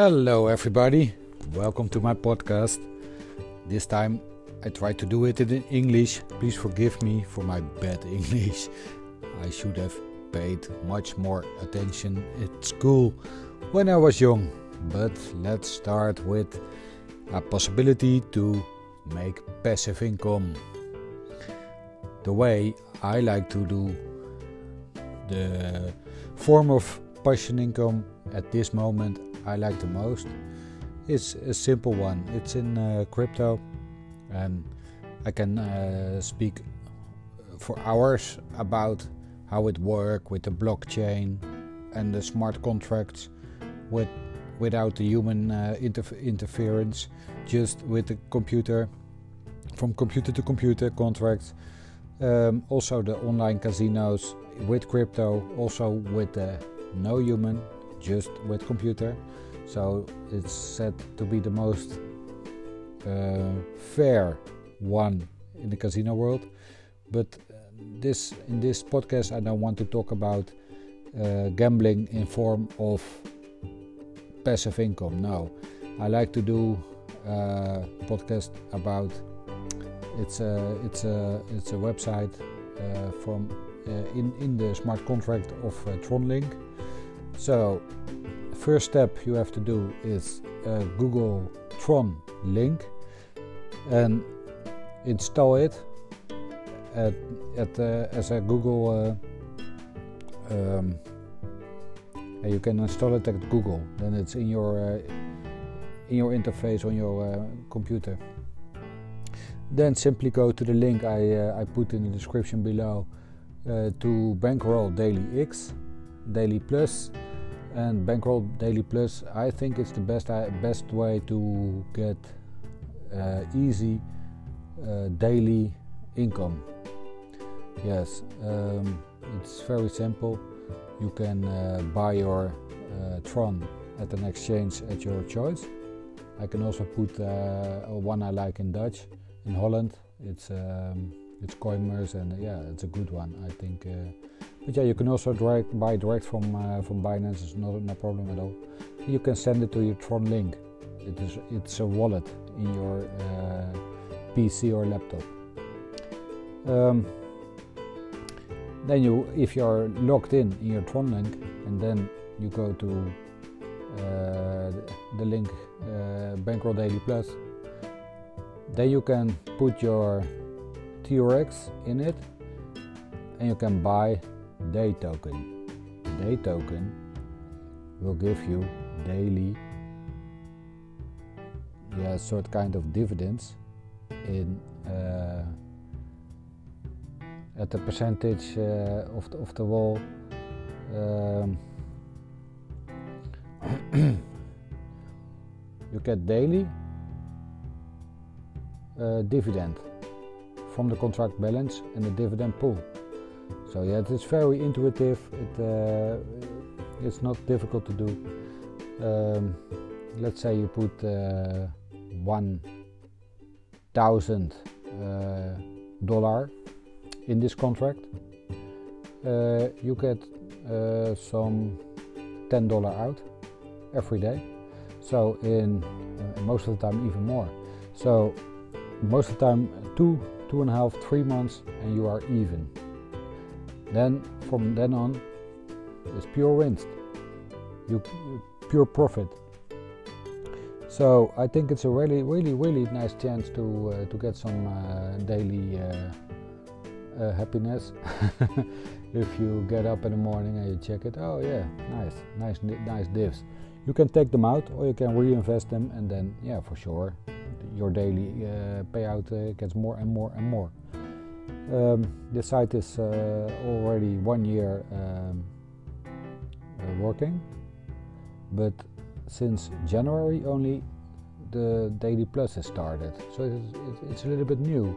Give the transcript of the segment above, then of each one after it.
Hello, everybody. Welcome to my podcast. This time I try to do it in English. Please forgive me for my bad English. I should have paid much more attention at school when I was young. But let's start with a possibility to make passive income. The way I like to do the form of passion income at this moment I like the most is a simple one. It's in uh, crypto, and I can uh, speak for hours about how it works with the blockchain and the smart contracts with without the human uh, interf- interference, just with the computer, from computer to computer contracts. Um, also the online casinos with crypto, also with the no human, just with computer. So it's said to be the most uh, fair one in the casino world. But uh, this in this podcast, I don't want to talk about uh, gambling in form of passive income. No, I like to do a uh, podcast about it's a it's a it's a website uh, from uh, in in the smart contract of uh, Tronlink. So first step you have to do is uh, Google Tron link and install it at, at uh, as a Google. Uh, um, you can install it at Google. Then it's in your uh, in your interface on your uh, computer. Then simply go to the link I uh, I put in the description below to Bankroll Daily X, Daily Plus and Bankroll Daily Plus. I think it's the best uh, best way to get uh, easy uh, daily income. Yes, um, it's very simple. You can uh, buy your uh, Tron at an exchange at your choice. I can also put uh, one I like in Dutch, in Holland. It's um, it's Coinmerce and yeah, it's a good one. I think but yeah, you can also direct, buy direct from uh, from Binance. It's not no problem at all. You can send it to your Tron link. It is it's a wallet in your uh, PC or laptop. Um, then you, if you are logged in in your Tron link, and then you go to uh, the link uh, Bankroll Daily Plus, then you can put your TRX in it, and you can buy day token. Day token will give you daily yeah, sort kind of dividends in uh, at the percentage uh, of the, of the wall. Um, you get daily uh, dividend from the contract balance and the dividend pool. So yeah, it's very intuitive. It, uh, it's not difficult to do. Um, let's say you put uh, one thousand uh, dollar in this contract, uh, you get uh, some ten dollar out every day. So in uh, most of the time even more. So most of the time two, two and a half, three months, and you are even. Then from then on, it's pure win, you pure profit. So I think it's a really, really, really nice chance to uh, to get some uh, daily uh, uh happiness. if you get up in the morning and you check it, oh yeah, nice, nice, nice divs. You can take them out or you can reinvest them, and then yeah, for sure, your daily uh, payout uh, gets more and more and more. Um, the site is uh, already one year um, uh, working, but since January only the Daily Plus has started. So it's, it's a little bit new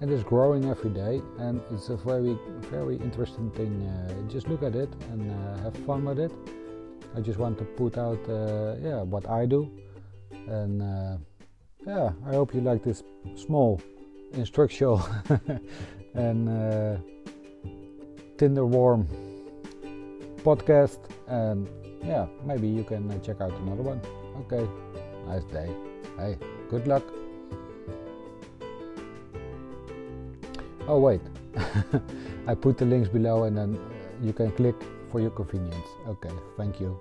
and it's growing every day and it's a very very interesting thing uh, just look at it and uh, have fun with it i just want to put out uh, yeah what i do and uh, yeah i hope you like this small instructional and uh, Tinder Warm podcast. And yeah, maybe you can uh, check out another one. Okay, nice day. Hey, good luck. Oh, wait, I put the links below and then uh, you can click for your convenience. Okay, thank you.